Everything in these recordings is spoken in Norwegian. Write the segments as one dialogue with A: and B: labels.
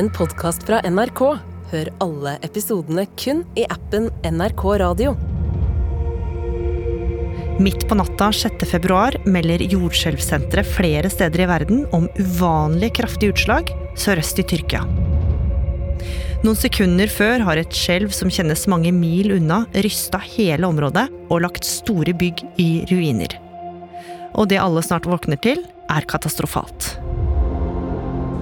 A: en podkast fra NRK. Hør alle episodene kun i appen NRK Radio.
B: Midt på natta 6. februar melder jordskjelvsenteret flere steder i verden om uvanlig kraftige utslag sørøst i Tyrkia. Noen sekunder før har et skjelv som kjennes mange mil unna, rysta hele området og lagt store bygg i ruiner. Og det alle snart våkner til, er katastrofalt.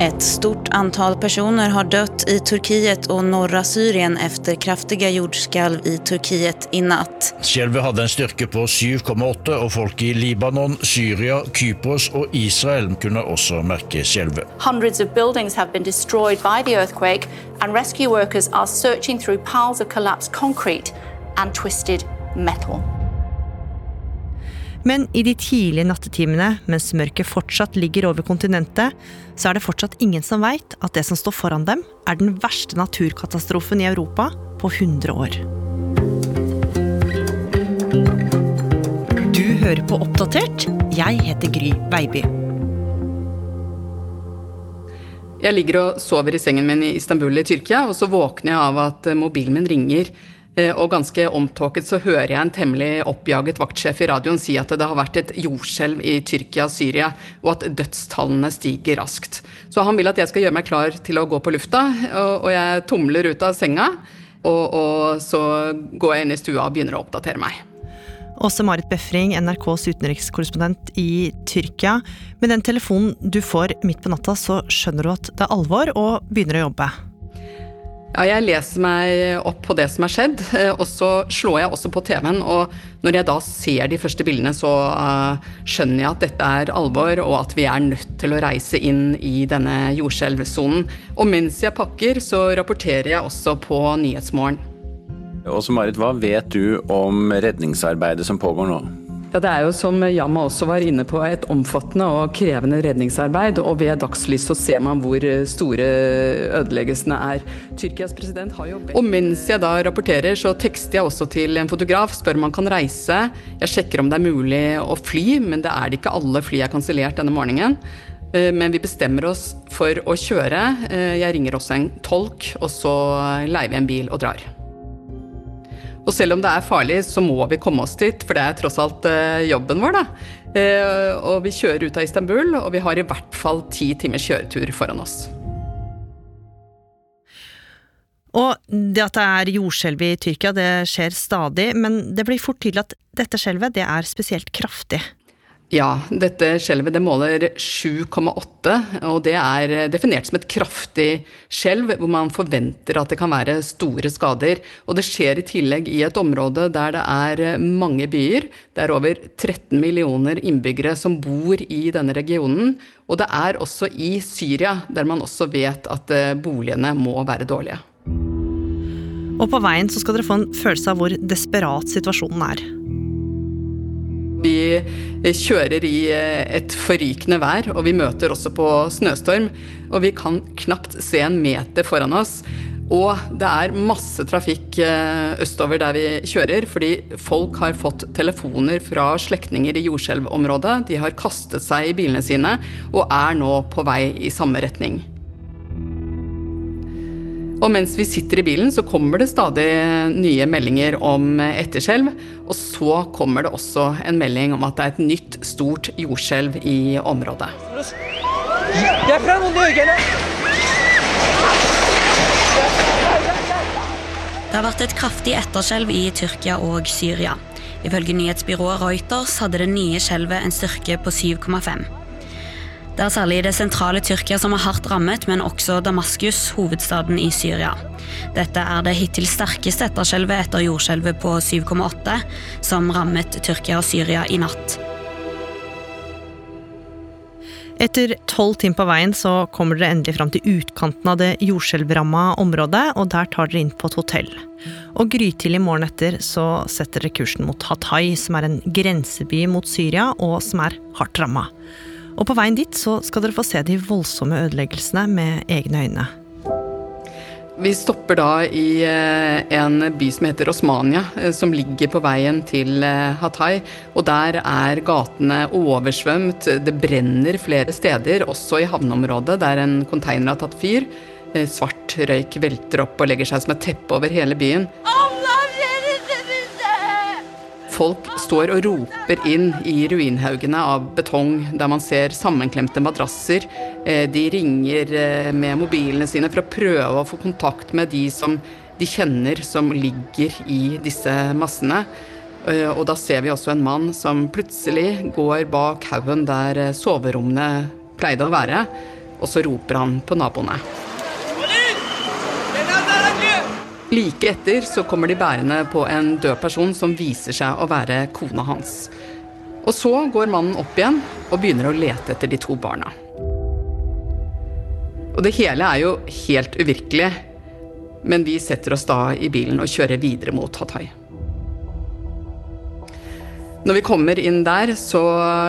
C: Et stort antall personer har dött i Turkiet og norra Syrien efter kraftiga jordskalv i Turkiet i natt.
D: Skjelvet hadde en styrke på 7,8, og folk i Libanon, Syria, Kypros og Israel kunne også merke skjelvet.
E: Hundreds of buildings have been destroyed by the earthquake, and rescue workers are searching through piles of collapsed concrete and twisted metal.
B: Men i de tidlige nattetimene, mens mørket fortsatt ligger over kontinentet, så er det fortsatt ingen som veit at det som står foran dem, er den verste naturkatastrofen i Europa på 100 år. Du hører på Oppdatert. Jeg heter Gry Baby.
F: Jeg ligger og sover i sengen min i Istanbul i Tyrkia, og så våkner jeg av at mobilen min ringer. Eh, og ganske omtåket så hører jeg en temmelig oppjaget vaktsjef i radioen si at det har vært et jordskjelv i Tyrkia og Syria, og at dødstallene stiger raskt. Så han vil at jeg skal gjøre meg klar til å gå på lufta, og, jeg tumler ut av senga. Og, og så går jeg inn i stua og begynner å oppdatere meg.
B: Åse Marit Befring, NRKs utenrikskorrespondent i Tyrkia. Med den telefonen du får midt på natta, så skjønner du at det er alvor, og begynner å jobbe.
F: Ja, jeg leser meg opp på det som er skjedd, eh, og så slår jeg også på TV-en. Og når jeg da ser de første bildene, så uh, skjønner jeg at dette er alvor, og at vi er nødt til å reise inn i denne jordskjelvsonen. Og mens jeg pakker, så rapporterer jeg også på Nyhetsmorgen.
G: Også Marit, hva vet du om redningsarbeidet som pågår nå?
F: Ja, Det er jo som Yama også var inne på, et omfattende og krevende redningsarbeid. Og ved dagslys så ser man hvor store ødeleggelsene er. Tyrkias president har jo Og mens jeg da rapporterer, så tekster jeg også til en fotograf, spør om han kan reise. Jeg sjekker om det er mulig å fly, men det er det ikke alle fly er kansellert denne morgenen. Eh, men vi bestemmer oss for å kjøre. Eh, jeg ringer også en tolk, og så leier vi en bil og drar. Og selv om det er farlig, så må vi komme oss dit, for det er tross alt eh, jobben vår, da. Eh, og vi kjører ut av Istanbul, og vi har i hvert fall ti timers kjøretur foran oss.
B: Og det at det er jordskjelv i Tyrkia, det skjer stadig, men det blir fort tydelig at dette skjelvet, det er spesielt kraftig.
F: Ja, dette skjelvet det måler 7,8, og det er definert som et kraftig skjelv hvor man forventer at det kan være store skader. Og det skjer i tillegg i et område der det er mange byer. Det er over 13 millioner innbyggere som bor i denne regionen. Og det er også i Syria, der man også vet at eh, boligene må være dårlige.
B: Og på veien så skal dere få en følelse av hvor desperat situasjonen er.
F: Vi kjører i eh, et forrykende vær, og vi møter også på snøstorm. Og vi kan knapt se en meter foran oss. Og det er masse trafikk eh, østover der vi kjører, fordi folk har fått telefoner fra slektninger i jordskjelvområdet. De har kastet seg i bilene sine og er nå på vei i samme retning. Og mens vi sitter i bilen, så kommer det stadig nye meldinger om etterskjelv. Og så kommer det også en melding om at det er et nytt, stort jordskjelv i området.
C: Det har vært et kraftig etterskjelv i Tyrkia og Syria. Ifølge nyhetsbyrået Reuters hadde det nye skjelvet en styrke på 7,5. Det er særlig det sentrale Tyrkia som er hardt rammet, men også Damaskus, hovedstaden i Syria. Dette er det hittil sterkeste etterskjelvet etter jordskjelvet på 7,8, som rammet Tyrkia og Syria i natt.
B: Etter tolv timer på veien så kommer dere endelig fram til utkanten av det jordskjelvramma området, og der tar dere inn på et hotell. Og grytidlig morgen etter så setter dere kursen mot Hatay, som er en grenseby mot Syria, og som er hardt ramma. Og på veien dit så skal dere få se de voldsomme ødeleggelsene med egne øyne.
F: Vi stopper da i eh, en by som heter Osmania, eh, som ligger på veien til eh, Hatay. Og der er gatene oversvømt. Det brenner flere steder, også i havneområdet der en container har tatt fyr. Svart røyk velter opp og legger seg som et teppe over hele byen. Folk står og roper inn i ruinhaugene av betong, der man ser sammenklemte madrasser. De ringer med mobilene sine for å prøve å få kontakt med de som de kjenner som ligger i disse massene. Eh, og da ser vi også en mann som plutselig går bak haugen der eh, soverommene pleide å være, og så roper han på naboene. Like etter så kommer de bærende på en død person som viser seg å være kona hans. Og så går mannen opp igjen og begynner å lete etter de to barna. Og det hele er jo helt uvirkelig. Men vi setter oss da i bilen og kjører videre mot Hatay. Når vi kommer inn der, så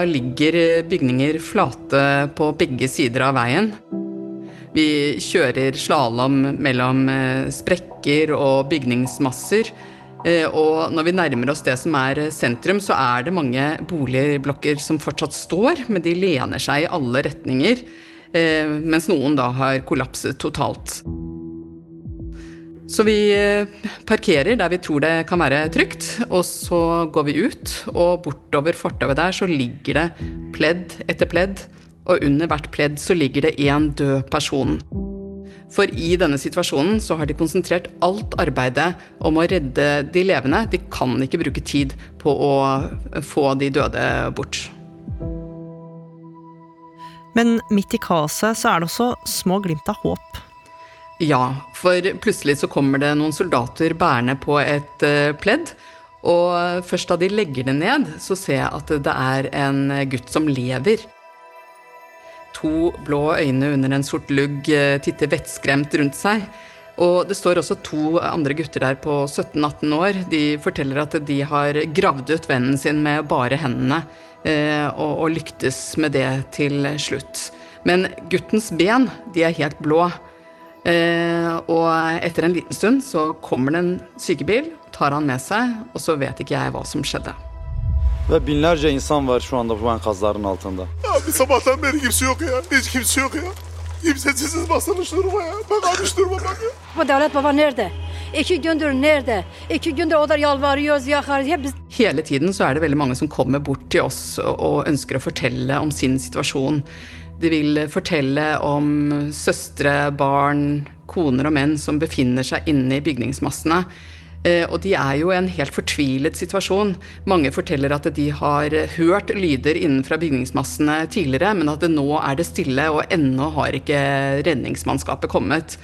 F: ligger bygninger flate på begge sider av veien. Vi kjører slalåm mellom eh, sprekker og bygningsmasser. Eh, og når vi nærmer oss det som er sentrum, så er det mange boligblokker som fortsatt står, men de lener seg i alle retninger. Eh, mens noen da har kollapset totalt. Så vi eh, parkerer der vi tror det kan være trygt, og så går vi ut. Og bortover fortauet der så ligger det pledd etter pledd, og under hvert pledd så ligger det én død person. For i denne situasjonen så har de konsentrert alt arbeidet om å redde de levende. De kan ikke bruke tid på å få de døde bort.
B: Men midt i kaoset så er det også små glimt av håp.
F: Ja, for plutselig så kommer det noen soldater bærende på et uh, pledd. Og først da de legger det ned, så ser jeg at det er en gutt som lever. To blå øyne under en sort lugg uh, titter vettskremt rundt seg. Og det står også to andre gutter der på 17-18 år. De forteller at de har gravd ut vennen sin med bare hendene, uh, og, og lyktes med det til slutt. Men guttens ben, de er helt blå. Eh, og etter en liten stund så kommer det en sykebil, tar han med seg, og så vet ikke jeg hva som skjedde.
H: Ve binlerce insan var şu anda bu enkazların altında.
I: Abi sabahtan beri kimse yok ya. Hiç kimse yok ya. Kimsesiz basılmış duruma ya. Bak almış duruma bak ya.
J: Bu devlet baba nerede? İki gündür nerede? İki gündür o da yalvarıyoruz, yakarız. Hep biz...
F: Hele tiden så er det veldig mange som kommer bort til oss og ønsker å fortelle om sin situasjon. De vil fortelle om søstre, barn, koner og menn som befinner seg inne i bygningsmassene. Eh, og de er jo i en helt fortvilet situasjon. Mange forteller at de har hørt lyder innenfra bygningsmassene tidligere, men at det nå er det stille, og ennå har ikke redningsmannskapet kommet.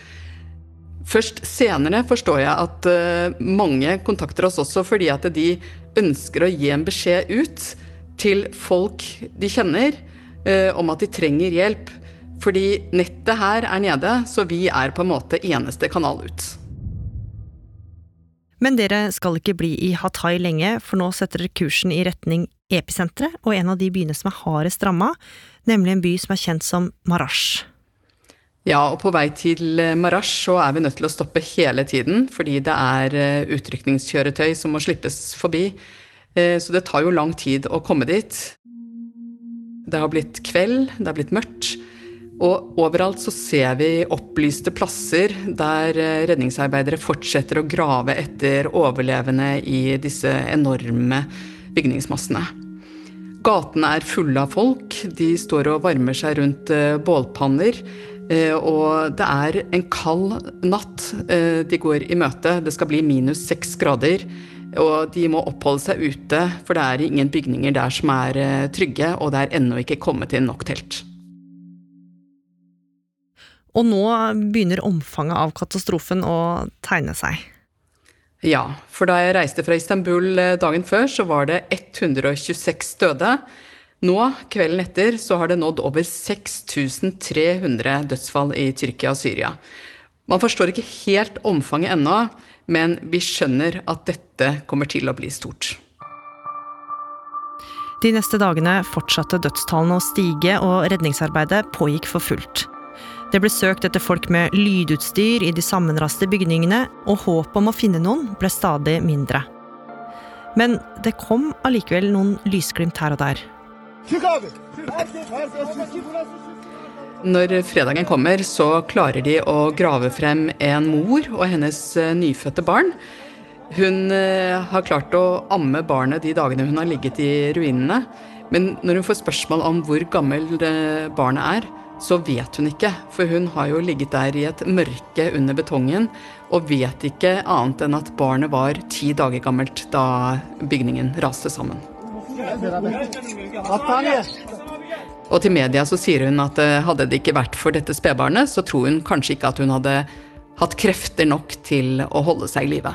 F: Først senere forstår jeg at eh, mange kontakter oss også fordi at de ønsker å gi en beskjed ut til folk de kjenner Eh, om at de trenger hjelp. Fordi nettet her er nede, så vi er på en måte eneste kanal ut.
B: Men dere skal ikke bli i Hatay lenge, for nå setter dere kursen i retning episenteret og en av de byene som er hardest ramma, nemlig en by som er kjent som Marash.
F: Ja, og på vei til Marash så er vi nødt til å stoppe hele tiden, fordi det er eh, utrykningskjøretøy som må slippes forbi. Eh, så det tar jo lang tid å komme dit. Det har blitt kveld, det har blitt mørkt. Og overalt så ser vi opplyste plasser der eh, redningsarbeidere fortsetter å grave etter overlevende i disse enorme bygningsmassene. Gatene er fulle av folk. De står og varmer seg rundt eh, bålpanner. Eh, og det er en kald natt de går i møte. Det skal bli minus seks grader. Og de må oppholde seg ute, for det er ingen bygninger der som er trygge, og det er ennå ikke kommet inn nok telt.
B: Og nå begynner omfanget av katastrofen å tegne seg.
F: Ja, for da jeg reiste fra Istanbul eh, dagen før, så var det 126 døde. Nå, kvelden etter, så har det nådd over 6300 dødsfall i Tyrkia og Syria. Man forstår ikke helt omfanget ennå, men vi skjønner at dette kommer til å bli stort.
B: De neste dagene fortsatte dødstallene å stige, og redningsarbeidet pågikk for fullt. Det ble søkt etter folk med lydutstyr i de sammenraste bygningene, og håpet om å finne noen ble stadig mindre. Men det kom allikevel noen lysglimt her og der.
F: Når fredagen kommer, så klarer de å grave frem en mor og hennes eh, nyfødte barn. Hun eh, har klart å amme barnet de dagene hun har ligget i ruinene. Men når hun får spørsmål om hvor gammel eh, barnet er, så vet hun ikke. For hun har jo ligget der i et mørke under betongen og vet ikke annet enn at barnet var ti dager gammelt da bygningen raste sammen. Og til media så sier hun at eh, hadde det ikke vært for dette spedbarnet, så tror hun kanskje ikke at hun hadde hatt krefter nok til å holde seg i live.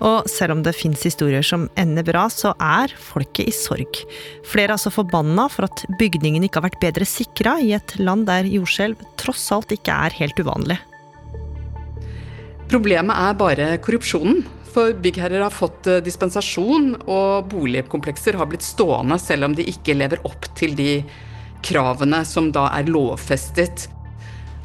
B: Og selv om det fins historier som ender bra, så er folket i sorg. Flere er altså forbanna for at bygningen ikke har vært bedre sikra i et land der jordskjelv tross alt ikke er helt uvanlig.
F: Problemet er bare korrupsjonen. For byggherrer har fått eh, dispensasjon, og boligkomplekser har blitt stående selv om de ikke lever opp til de kravene som da er lovfestet.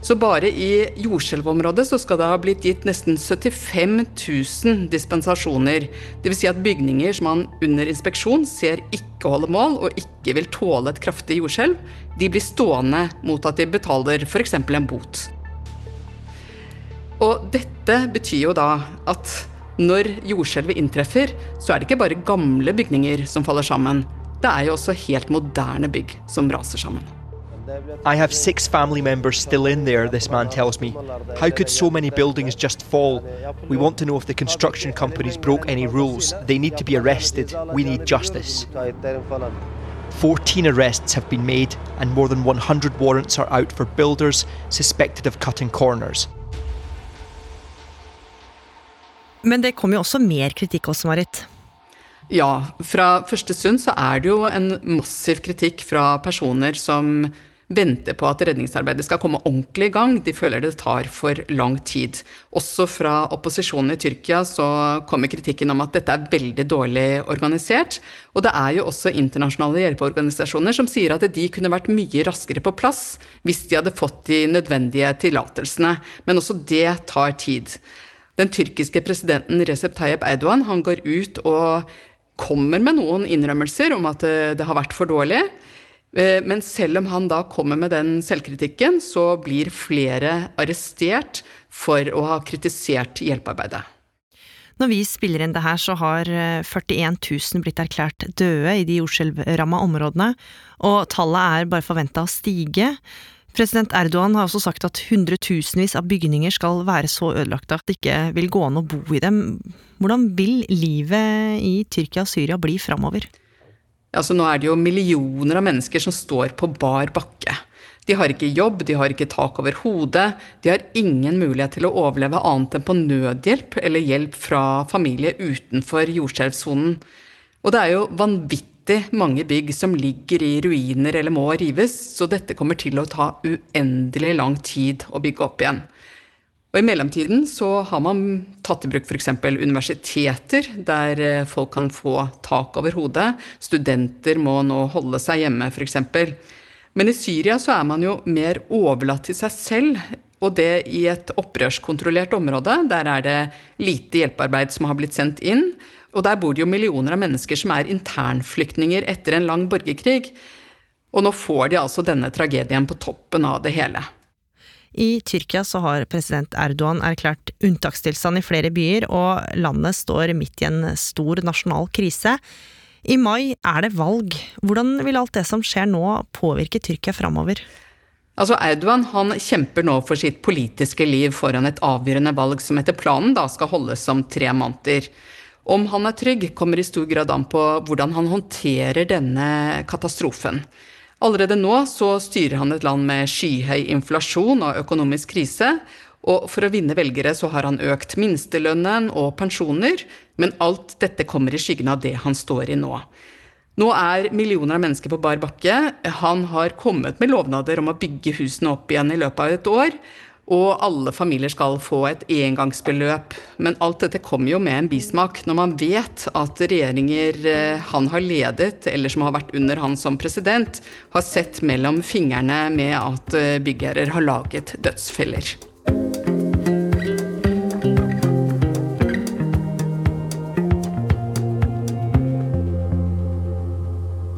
F: Så bare i jordskjelvområdet så skal det ha blitt gitt nesten 75 000 dispensasjoner. Dvs. Si at bygninger som man under inspeksjon ser ikke holder mål og ikke vil tåle et kraftig jordskjelv, de blir stående mot at de betaler f.eks. en bot. Og dette betyr jo da at når jordskjelvet inntreffer, så er det ikke bare gamle bygninger som faller sammen. Det er jo også helt moderne bygg som raser sammen.
K: I have six family members still in there, this man tells me. How could so many buildings just fall? We want to know if the construction companies broke any rules. They need to be arrested. We need justice. 14 arrests have been made, and more than 100 warrants are out for builders suspected of cutting corners.
B: Men det kom jo også mer kritikk også, Marit.
F: Ja, fra første stund så er det jo en massiv kritikk fra personer som venter på at redningsarbeidet skal komme ordentlig i gang. De føler det tar for lang tid. Også fra opposisjonen i Tyrkia så kommer kritikken om at dette er veldig dårlig organisert. Og det er jo også internasjonale hjelpeorganisasjoner som sier at de kunne vært mye raskere på plass hvis de hadde fått de nødvendige tillatelsene. Men også det tar tid. Den tyrkiske presidenten Recep Tayyip Erdogan han går ut og kommer med noen innrømmelser om at det har vært for dårlig. Eh, men selv om han da kommer med den selvkritikken, så blir flere arrestert for å ha kritisert hjelpearbeidet.
B: Når vi spiller inn det her, så har 41 eh, 000 blitt erklært døde i de jordskjelvramma områdene, og tallet er bare forventa å stige. President Erdogan har også sagt at hundretusenvis av bygninger skal være så ødelagte at det ikke vil gå an å bo i dem. Hvordan vil livet i Tyrkia og Syria bli framover?
F: Altså, nå er det jo millioner av mennesker som står på bar bakke. De har ikke jobb, de har ikke tak over hodet, de har ingen mulighet til å overleve annet enn på nødhjelp eller hjelp fra familie utenfor jordskjelvsonen. Og det er jo vanvittig mange bygg som ligger i ruiner eller må rives, så dette kommer til å ta uendelig lang tid å bygge opp igjen. Og I mellomtiden så har man tatt i bruk f.eks. universiteter, der eh, folk kan få tak over hodet. Studenter må nå holde seg hjemme, f.eks. Men i Syria så er man jo mer overlatt til seg selv, og det i et opprørskontrollert område. Der er det lite hjelpearbeid som har blitt sendt inn. Og der bor det jo millioner av mennesker som er internflyktninger etter en lang borgerkrig. Og nå får de altså denne tragedien på toppen av det hele.
B: I Tyrkia så har president Erdogan erklært unntakstilstand i flere byer, og landet står midt i en stor nasjonal krise. I mai er det valg. Hvordan vil alt det som skjer nå påvirke Tyrkia framover?
F: Altså Erdogan han kjemper nå for sitt politiske liv foran et avgjørende valg som etter planen da skal holdes om tre måneder. Om han er trygg, kommer i stor grad an på hvordan han håndterer denne katastrofen. Allerede nå så styrer han et land med skyhøy inflasjon og økonomisk krise. Og for å vinne velgere så har han økt minstelønnen og pensjoner, men alt dette kommer i skyggen av det han står i nå. Nå er millioner av mennesker på bar bakke. Han har kommet med lovnader om å bygge husene opp igjen i løpet av et år. Og alle familier skal få et engangsbeløp. Men alt dette kommer jo med en bismak. Når man vet at regjeringer eh, han har ledet, eller som har vært under han som president, har sett mellom fingrene med at eh, byggherrer har laget dødsfeller.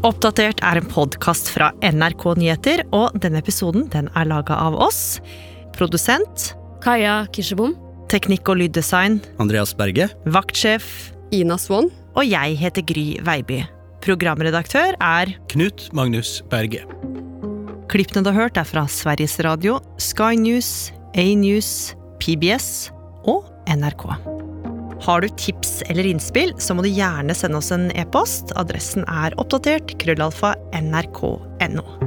B: Oppdatert er en podkast fra NRK Nyheter, og denne episoden den er laga av oss. Produsent
L: Kaja Kirsebom.
B: Teknikk og lyddesign
M: Andreas Berge.
B: Vaktsjef
L: Ina Swann.
B: Og jeg heter Gry Veiby. Programredaktør er
M: Knut Magnus Berge.
B: Klippene du har hørt, er fra Sveriges Radio, Sky News, A-News, PBS og NRK. Har du tips eller innspill, så må du gjerne sende oss en e-post. Adressen er oppdatert krøllalfa nrk.no.